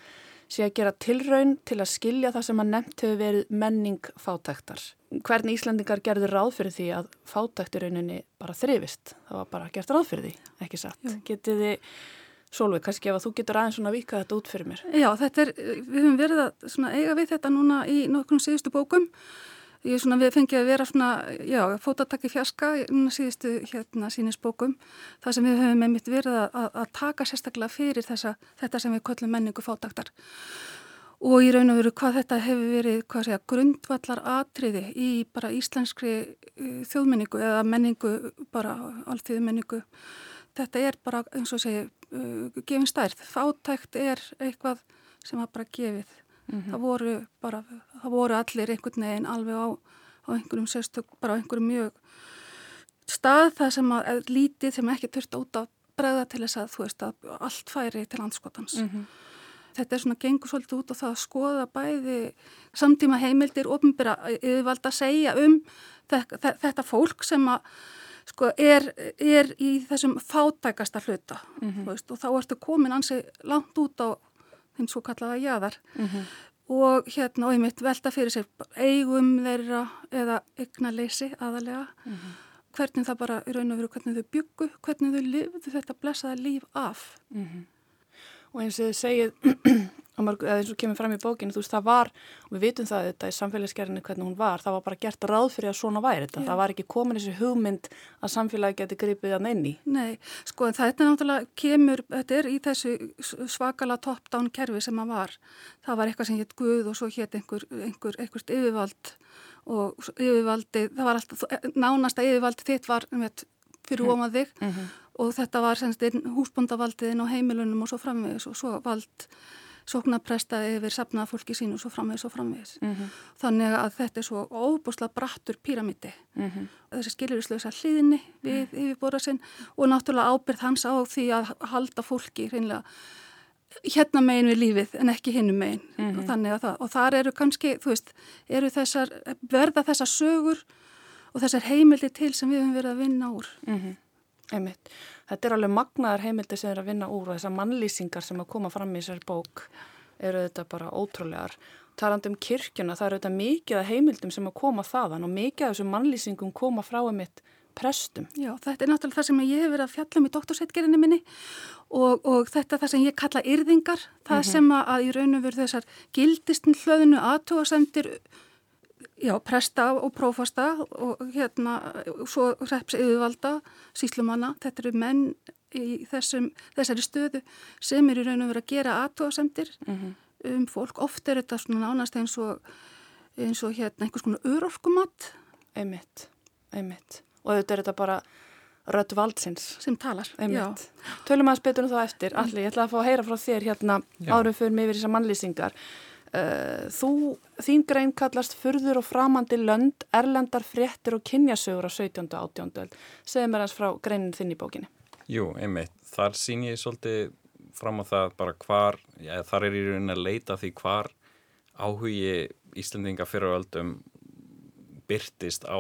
sé að gera tilraun til að skilja það sem að nefnt hefur verið menning fátæktar. Hvernig Íslandingar gerður ráð fyrir því að fátækturrauninni bara þrifist? Það var bara gert ráð fyrir því, ekki satt. Jú. Getið þið, Solveig, kannski ef að þú getur aðeins svona vika þetta út fyrir mér? Já, þetta er, við höfum verið að eiga við þetta núna í nokkrum síðustu bókum Ég er svona, við fengið að vera svona, já, fótatakki fjaska núna síðustu hérna sínisbókum þar sem við höfum einmitt verið að, að taka sérstaklega fyrir þessa, þetta sem við köllum menningu fótaktar og í raun og veru hvað þetta hefur verið, hvað segja, grundvallar atriði í bara íslenskri uh, þjóðmenningu eða menningu, bara alltíðu menningu. Þetta er bara, eins og segja, uh, gefin stærð. Fátækt er eitthvað sem að bara gefið Mm -hmm. það voru bara, það voru allir einhvern veginn alveg á, á einhverjum sérstök, bara á einhverjum mjög stað það sem að lítið sem ekki þurft út að bregða til þess að þú veist að allt færi til landskotans. Mm -hmm. Þetta er svona gengur svolítið út á það að skoða bæði samtíma heimildir ofnbyrja yfirvalda að segja um þetta, þetta fólk sem að sko er, er í þessum fátækasta hluta mm -hmm. veist, og þá ertu komin ansi langt út á þeim svo kallaða jæðar mm -hmm. og hérna og ég mitt velta fyrir sig eigum þeirra eða eignaleysi aðalega mm -hmm. hvernig það bara í raun og veru hvernig þau byggu, hvernig þau lifðu þetta blessaða líf af mm -hmm. Og eins og þið segið eða eins og kemur fram í bókinu, þú veist, það var og við vitum það þetta í samfélagsgerðinu hvernig hún var það var bara gert ráð fyrir að svona væri þetta Já. það var ekki komin þessi hugmynd að samfélagi geti gripið að neini. Nei, sko þetta náttúrulega kemur, þetta er í þessu svakala top-down kerfi sem að var, það var eitthvað sem hétt Guð og svo hétt einhver, einhver, einhverst yfirvald og yfirvaldi, það var alltaf, nánasta yfirvaldi þitt var, um veit, fyrir ómað þig mm -hmm. Og þetta var semst húsbóndavaldiðin á heimilunum og svo framvegis og svo vald sóknarpresta yfir safnað fólki sín og svo framvegis og framvegis. Mm -hmm. Þannig að þetta er svo óbúslega brattur píramíti. Mm -hmm. Þessi skiljuríslösa hliðinni við mm. yfirbóra sinn og náttúrulega ábyrð hans á því að halda fólki hreinlega hérna megin við lífið en ekki hinnum megin. -hmm. Og, þannig að það, og þar eru kannski, þú veist, eru þessar, verða þessar sögur og þessar heimildi til sem við höfum verið að vinna úr. Einmitt. Þetta er alveg magnaðar heimildi sem er að vinna úr og þessar mannlýsingar sem að koma fram í þessari bók eru þetta bara ótrúlegar. Taland um kirkjuna, það eru þetta mikið að heimildum sem að koma þaðan og mikið af þessum mannlýsingum koma frá um mitt prestum. Já, þetta er náttúrulega það sem ég hef verið að fjalla um í doktorsettgerinni minni og, og þetta er það sem ég kalla yrðingar, það mm -hmm. sem að, í raun og veru þessar gildistinn hlöðinu aðtúasendir Já, presta og prófasta og hérna svo reps yfirvalda, síslumanna, þetta eru menn í þessum, þessari stöðu sem er í raun og verið að gera aðtóðasemtir mm -hmm. um fólk. Oft er þetta svona nánast eins og, eins og hérna einhvers konar örorkumatt. Einmitt, einmitt. Og þetta er þetta bara rött valdsins. Sem talar, einmitt. já. Tölum aðeins betur um það eftir. Allir, ég ætla að fá að heyra frá þér hérna árum fyrir mig yfir þessar mannlýsingar. Uh, þú, þín grein kallast Furður og framandi lönd, erlendar fréttir og kynjasögur á 17. og 18. Segð mér hans frá greinin þinn í bókinni. Jú, einmitt. Þar sín ég svolítið fram á það bara hvar, já, þar er ég raunin að leita því hvar áhugi Íslandinga fyrir öldum byrtist á,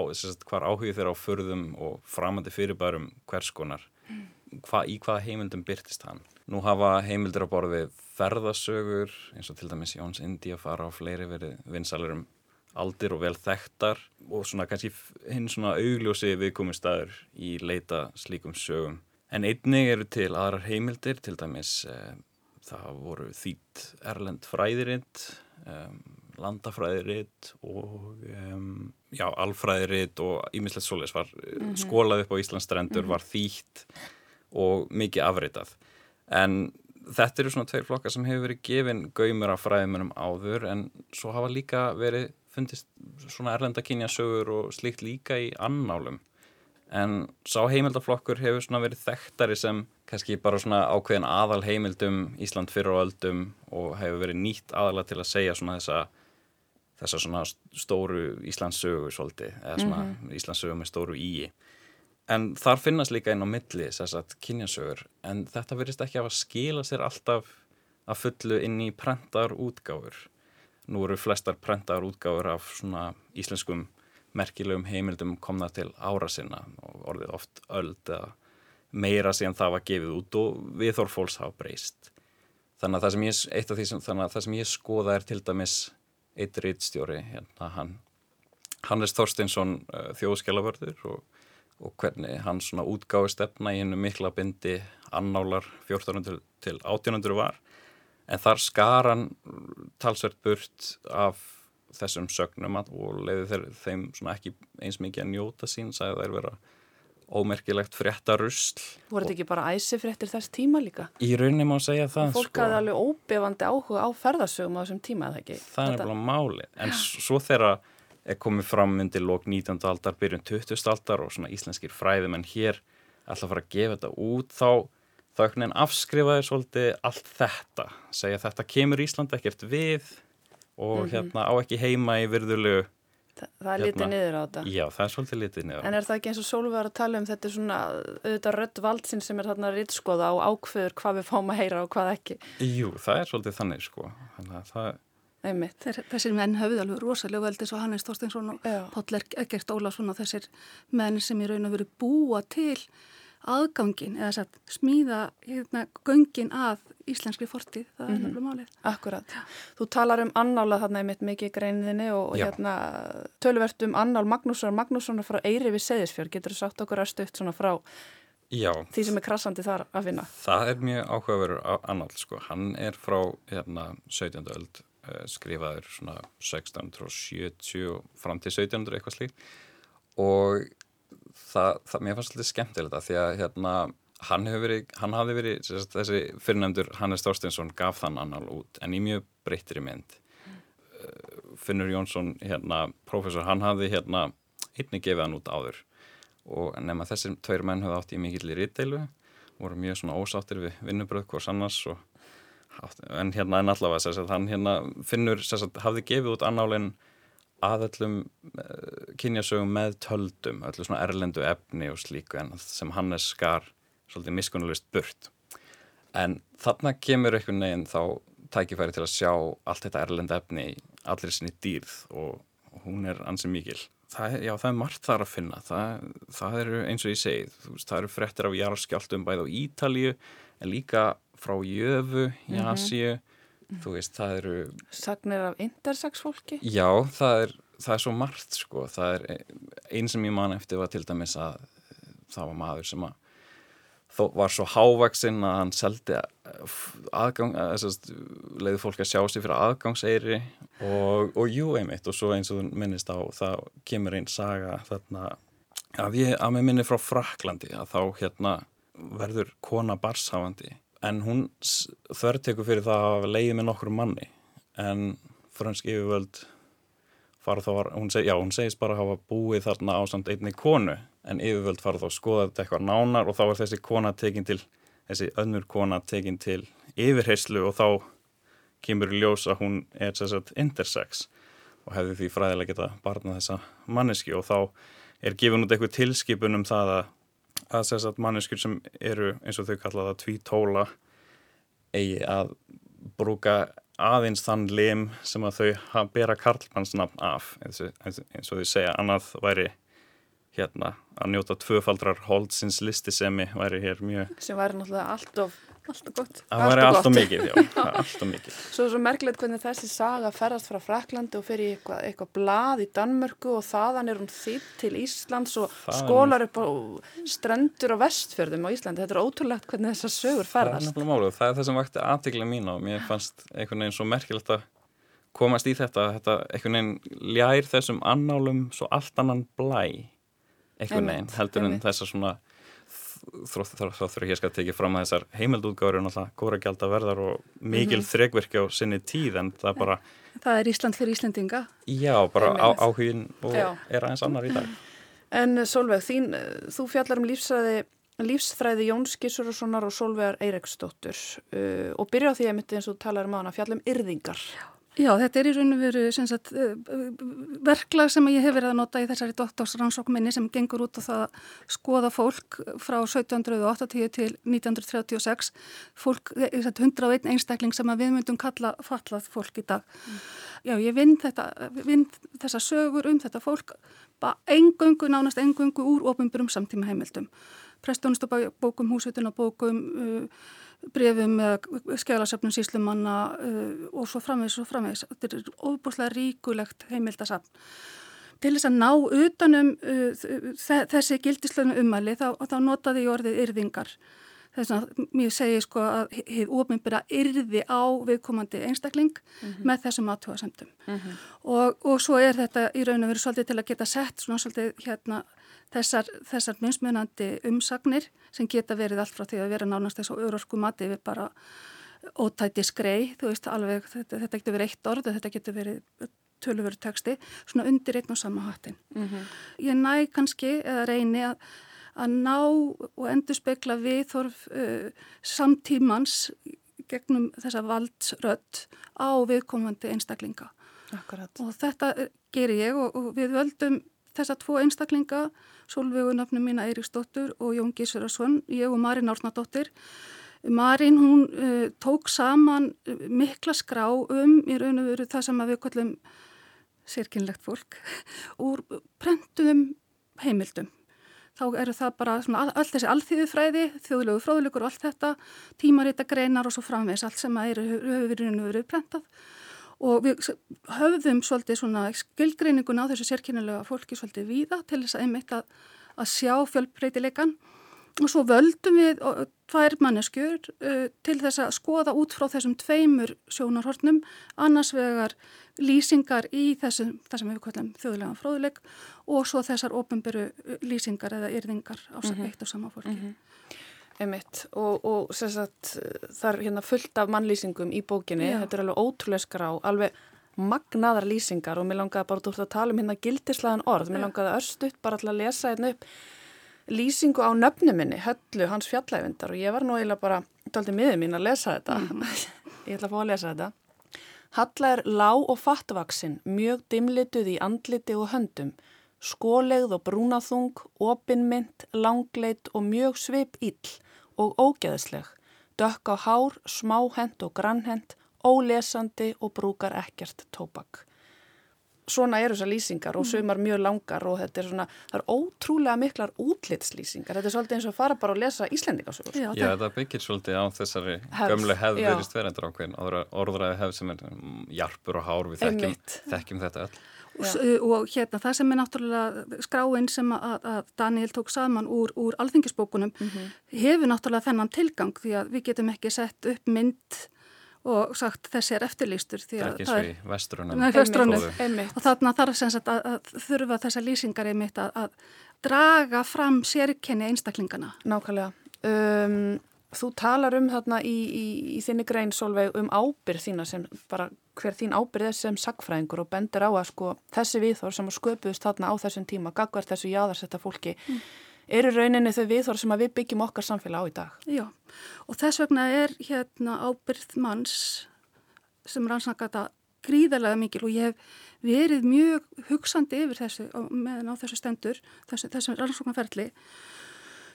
hvar áhugi þeirra á furðum og framandi fyrirbærum hverskonar. Mm. Hva, í hvaða heimildum byrtist hann? Nú hafa heimildur á borði ferðasögur eins og til dæmis Jóns Indi að fara á fleiri verið vinsalur um aldir og vel þekktar og svona kannski hinn svona augljósi viðkomi staður í leita slíkum sögum En einnig eru til aðrar heimildir, til dæmis eh, það voru þýtt erlend fræðiritt, um, landafræðiritt og um, já, alfræðiritt og ímislegt svoleiðs var mm -hmm. skólað upp á Íslandsstrendur, mm -hmm. var þýtt og mikið afritað. En þetta eru svona tveir flokkar sem hefur verið gefin gaumur af fræðimunum áður en svo hafa líka verið fundist svona erlendakynjasögur og slikt líka í annálum en sá heimildaflokkur hefur svona verið þekktari sem kannski bara svona ákveðin aðal heimildum Ísland fyrir og öldum og hefur verið nýtt aðala til að segja svona þessa þessa svona stóru Íslandssögu svolítið, eða svona mm -hmm. Íslandssögu með stóru íi en þar finnast líka inn á milli að kynjasögur en þetta verist ekki að skila sér alltaf að fullu inn í prentar útgáfur nú eru flestar prentar útgáfur af svona íslenskum merkilegum heimildum komna til ára sinna og orðið oft öld eða meira síðan það var gefið út og viðhorfólks hafa breyst. Þannig að sem ég, því sem, þannig að það sem ég skoða er til dæmis eitt rítstjóri, hérna hann, Hannes Þorstinsson uh, þjóðskjálaförður og, og hvernig hann svona útgáði stefna í hennu mikla bindi annálar 1400 til 1800 var en þar skar hann talsvert burt af þessum sögnum og leiði þeim ekki eins mikið að njóta sín sagði þær vera ómerkilegt fréttarusl. Voru þetta ekki bara æsi fréttir þess tíma líka? Í rauninni má segja það. Fólk sko. hafði alveg óbefandi áhuga á ferðarsögum á þessum tíma, eða ekki? Það er nefnilega máli, en svo þegar er komið fram undir lók 19. aldar, byrjun 20. aldar og svona íslenskir fræðum en hér alltaf fara að gefa þetta út þá nefn afskrifaði svolítið allt þetta, segja þetta kemur Ísland ekkert við og mm -hmm. hérna á ekki heima í virðulegu Þa, Það er hérna, litið niður á þetta Já, það er svolítið litið niður á þetta En er það ekki eins og Sólvi var að tala um þetta svona auðvitað rött valdsinn sem er þarna rittskoða og ákveður hvað við fáum að heyra og hvað ekki Jú, það er svolítið þannig sko það... Þessir menn höfðu alveg rosalega veldi svo Hannes Þorstinsson og Póll Egert Ólason og þessir menn sem í raun og veru búa til aðgangin eða satt, smíða hérna, göngin að íslenskri fortið, það er mm -hmm. málið. Akkurat. Já. Þú talar um annála þarna einmitt mikið í greiniðinni og hérna tölvert um annál Magnússon Magnússon frá Eyri við Seðisfjörn, getur þú sagt okkur að stutt svona frá Já. því sem er krassandi þar að finna? Það er mjög áhugaverður annál, sko. Hann er frá hérna 17. öld skrifaður svona 1670 fram til 1700 eitthvað slíkt og það, það, mér fannst þetta skemmtilegt að því að hérna, hann hefur verið, hann hafði verið þessi fyrirnefndur Hannes Þorstinsson gaf þann annal út en í mjög breyttri mynd mm. Finnur Jónsson hérna, professor, hann hafði hérna einni gefið hann út áður og nema þessir tveir menn höfði átt í mikill í ritteilu, voru mjög svona ósáttir við vinnubröð hvors annars og, en hérna en allavega sérst, hann hérna Finnur sérst, hafði gefið út annálinn að öllum uh, kynjasögum með töldum, öllu svona erlendu efni og slíku en sem Hannes skar svolítið miskunnulist burt. En þarna kemur einhvern veginn þá tækifæri til að sjá allt þetta erlendu efni í allir sinni dýrð og hún er ansið mikil. Það, já, það er margt þar að finna. Það, það eru eins og ég segið, það eru frettir af jarðskjáltum bæð á Ítalju en líka frá Jöfu í. Asíu. Mm -hmm þú veist, það eru Sagnir af intersex-fólki? Já, það er, það er svo margt sko, það er einn sem ég man eftir var til dæmis að það var maður sem að þó var svo hávaksinn að hann seldi aðgang, leiði fólk að sjá sig fyrir aðgangseyri og, og jú einmitt og svo eins og þú minnist á það kemur einn saga þarna að ég að með minni frá Fraklandi að þá hérna verður kona barshafandi en hún þörtekur fyrir það að leiði með nokkur manni. En fransk yfirvöld fara þá, hún, seg, já, hún segist bara að hafa búið þarna á samt einni konu. En yfirvöld fara þá að skoða þetta eitthvað nánar og þá er þessi kona tekin til þessi önnur kona tekin til yfirheyslu og þá kemur ljós að hún er sérsagt intersex og hefði því fræðilega geta barnað þessa manneski og þá er gefin út eitthvað tilskipun um það að að þess að manneskur sem eru eins og þau kallaða tvítóla eigi að brúka aðeins þann lim sem að þau bera karlmannsnafn af eins og þau segja. Annað væri hérna að njóta tvöfaldrar holdsins listisemi væri hér mjög sem væri náttúrulega allt of Alltaf gott. Það var alltaf mikið, já, alltaf mikið. Svo er svo merkilegt hvernig þessi saga ferðast frá Fraklandi og fer í eitthvað, eitthvað blað í Danmörku og þaðan er hún þýtt til Íslands og það skólar upp á strendur og vestfjörðum á Íslandi. Þetta er ótrúlegt hvernig þessar sögur ferðast. Það er nefnilega málug. Það er það sem vakti aðtiklega mín á. Mér fannst einhvern veginn svo merkilegt að komast í þetta, þetta einhvern veginn ljær þessum annálum svo allt annan blæ einhvern veginn heldur en þessar svona þá þurfa ég að tekið fram að þessar heimildútgáður er náttúrulega góra gælt að verðar og mikil mm -hmm. þregverki á sinni tíð en það bara Það er Ísland fyrir Íslendinga. Já, bara á, áhugin og Já. er aðeins annar í dag. En Solveig, þín, þú fjallar um lífsræði lífsfræði Jóns Gísurarssonar og Solveigar Eireksdóttur uh, og byrja á því að mitt eins og talar um að fjalla um yrðingar. Já Já, þetta er í raun og veru sagt, eh, verklag sem ég hef verið að nota í þessari doktorsrannsókminni sem gengur út á það að skoða fólk frá 1780 til 1936, fólk, 101 eh, einstakling sem við myndum kalla fallað fólk í dag. Mm. Já, ég vinn þessa sögur um þetta fólk, engungu, nánast engungu úr ofinbjörnum samtíma heimildum. Prestónustabókum, húsutunabókum, uh, brefum eða skjálasöfnum síslumanna uh, og svo framvegs og framvegs. Þetta er ofbúslega ríkulegt heimildasafn. Til þess að ná utanum uh, þessi gildislönu umæli þá, þá notaði ég orðið yrðingar. Þess að mér segi sko að hefur ofinbyrja yrði á viðkomandi einstakling mm -hmm. með þessum aðtjóðasendum. Mm -hmm. og, og svo er þetta í raun og veru svolítið til að geta sett svona svolítið hérna þessar, þessar minnsmunandi umsagnir sem geta verið allt frá því að vera nánast þessu örorku mati við bara ótæti skrei, þú veist alveg þetta, þetta getur verið eitt orð, þetta getur verið tölurveru texti, svona undir einn og sama hattin. Mm -hmm. Ég næ kannski eða reyni að, að ná og endur spekla við þorf uh, samtímans gegnum þessa valdsrött á viðkomandi einstaklinga. Akkurat. Og þetta gerir ég og, og við völdum þessa tvo einstaklinga, Solveigunafnum mína Eiríksdóttur og Jón Gísverarsson, ég og Marín Árnadóttir. Marín hún uh, tók saman mikla skrá um í raun og veru það sem við kallum sérkynlegt fólk úr prentuðum heimildum. Þá eru það bara all þessi alþýðufræði, þjóðlegu fróðulegur og allt þetta, tímarita greinar og svo framvegs allt sem eru og veru prentað og við höfðum svolítið svona skilgreiningun á þessu sérkynnilega fólki svolítið víða til þess að einmitt að, að sjá fjölbreytileikan og svo völdum við tvær manneskjur uh, til þess að skoða út frá þessum tveimur sjónarhortnum annars vegar lýsingar í þessum, þessum við kallum þjóðlega fróðuleik og svo þessar ofinberu lýsingar eða yrðingar á mm -hmm. eitt og sama fólki. Mm -hmm. Einmitt. og, og sagt, það er hérna fullt af mannlýsingum í bókinni, Já. þetta er alveg ótrúlega skrá, alveg magnaðar lýsingar og mér langaði bara út að tala um hérna gildislegan orð, mér langaði örstuðt bara til að lesa hérna upp lýsingu á nöfnu minni, höllu hans fjallæfindar og ég var nú eiginlega bara daldi miður mín að lesa þetta, mm. ég ætla að fá að lesa þetta. Halla er lág og fattvaksin, mjög dimlituð í andliti og höndum, skólegð og brúnaþung, opinmynd, langleit og mjög svip ill og ógeðsleg, dökk á hár, smáhend og grannhend, ólesandi og brúkar ekkert tópak. Svona eru þessar lýsingar og mm. sumar mjög langar og þetta er svona, það er ótrúlega miklar útlitslýsingar. Þetta er svolítið eins og að fara bara og lesa Íslendingasögur. Já, já, það byggir svolítið á þessari hefð, gömlu hefð verist verðendur ákveðin, orðræði hefð sem er jarpur og hár við þekkjum, þekkjum þetta öll og, og hérna það sem er náttúrulega skráinn sem að, að Daniel tók saman úr, úr alþingisbókunum mm -hmm. hefur náttúrulega þennan tilgang því að við getum ekki sett upp mynd og sagt þessi er eftirlýstur því að það er vestrunum og þarna þarf sem sagt að, að þurfa þessa lýsingar einmitt að, að draga fram sérkenni einstaklingana. Nákvæmlega. Um, Þú talar um þarna í, í, í þinni grein Solveig um ábyrð þína sem bara hver þín ábyrð er sem sagfræðingur og bendir á að sko þessi viðþór sem sköpuðist þarna á þessum tíma, gagvar þessu jáðarsetta fólki, mm. eru rauninni þau viðþór sem við byggjum okkar samfélag á í dag. Já, og þess vegna er hérna ábyrð manns sem rannsakata gríðarlega mikil og ég hef verið mjög hugsandi yfir þessu meðan á þessu stendur, þessu, þessu rannsóknarferðli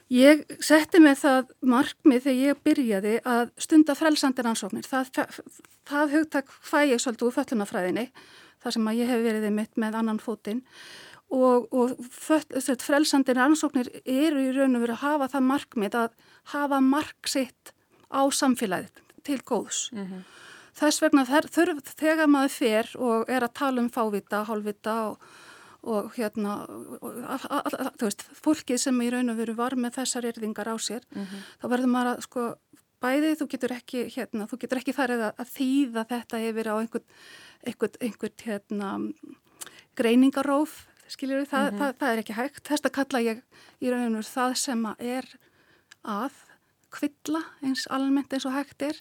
Ég setti mig það markmið þegar ég byrjaði að stunda frelsandir ansóknir. Það, það, hugtak fæ ég svolítið úr föllunafræðinni, þar sem að ég hef verið mitt með annan fótinn og, og frelsandir ansóknir eru í raun og veru að hafa það markmið að hafa mark sitt á samfélagið til góðs. Mm -hmm. Þess vegna þurf þegar maður fer og er að tala um fávita, hálfvita og, og hérna, þú veist, fólkið sem í raun og veru var með þessar erðingar á sér, mm -hmm. þá verður maður að sko bæði þú getur ekki, hérna, þú getur ekki farið að, að þýða þetta yfir á einhvern, einhvern, einhvern hérna, greiningaróf, skiljur við, það, mm -hmm. það, það er ekki hægt. Þesta kalla ég í rauninu það sem að er að kvilla eins almennt eins og hægt er.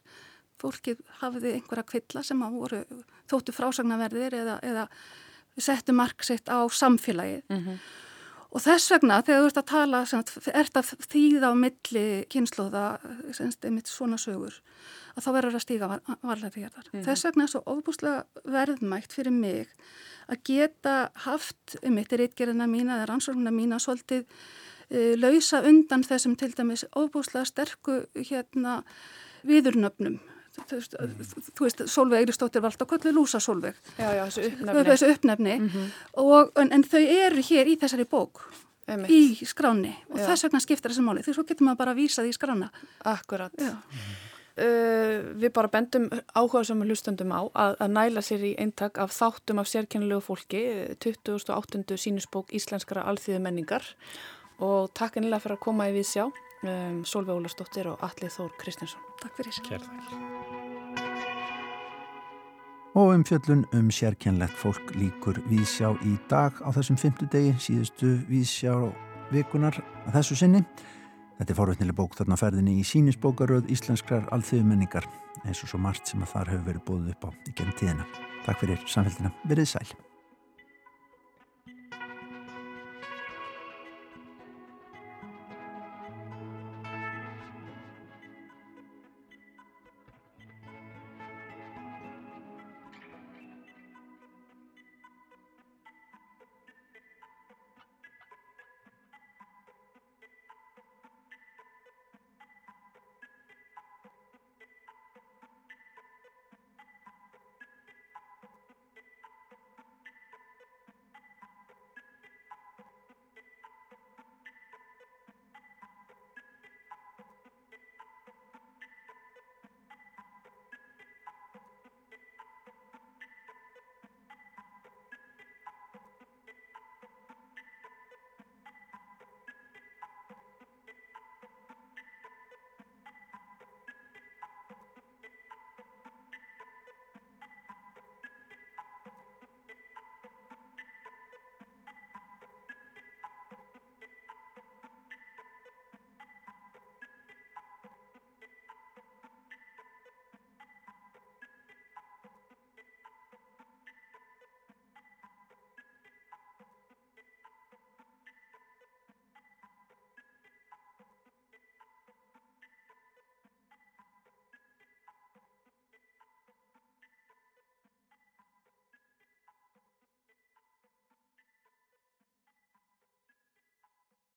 Fólkið hafiði einhverja kvilla sem að voru þóttu frásagnaverðir eða, eða settu marksitt á samfélagið. Mm -hmm. Og þess vegna þegar þú ert að tala, er þetta þýða á milli kynnslóða, einmitt svona sögur, að þá verður að stíga varlega því hér. Mm. Þess vegna er svo ofbúslega verðmægt fyrir mig að geta haft einmitt í reitgerðina mína eða rannsóknuna mína svolítið uh, lausa undan þessum til dæmis ofbúslega sterku hérna, viðurnöfnum þú veist, veist Solveig Eiristóttir var alltaf kvöldu lúsa Solveig já, já, þessu uppnefni, þessu uppnefni. Mm -hmm. og, en, en þau eru hér í þessari bók Einmitt. í skráni og já. þess vegna skiptir þessi máli. Því svo getur maður bara að vísa því í skrána. Akkurat. Uh, Við bara bendum áhuga sem hlustundum á að, að næla sér í eintak af þáttum af sérkennilegu fólki 2008. sínusbók Íslenskara alþýðu menningar og takk ennilega fyrir að koma í við sjá um, Solveig Ólastóttir og Alli Þór Kristinsson. Takk fyrir. Kjærþakir Og um fjöllun um sérkennlegt fólk líkur vísjá í dag á þessum fymtudegi, síðustu vísjá vikunar að þessu sinni. Þetta er forveitnileg bók þarna ferðinni í sínisbókaröð Íslenskrar alþjóðumenningar eins og svo margt sem að þar hefur verið búið upp á í genn tíðina. Takk fyrir samfélgina, verið sæl.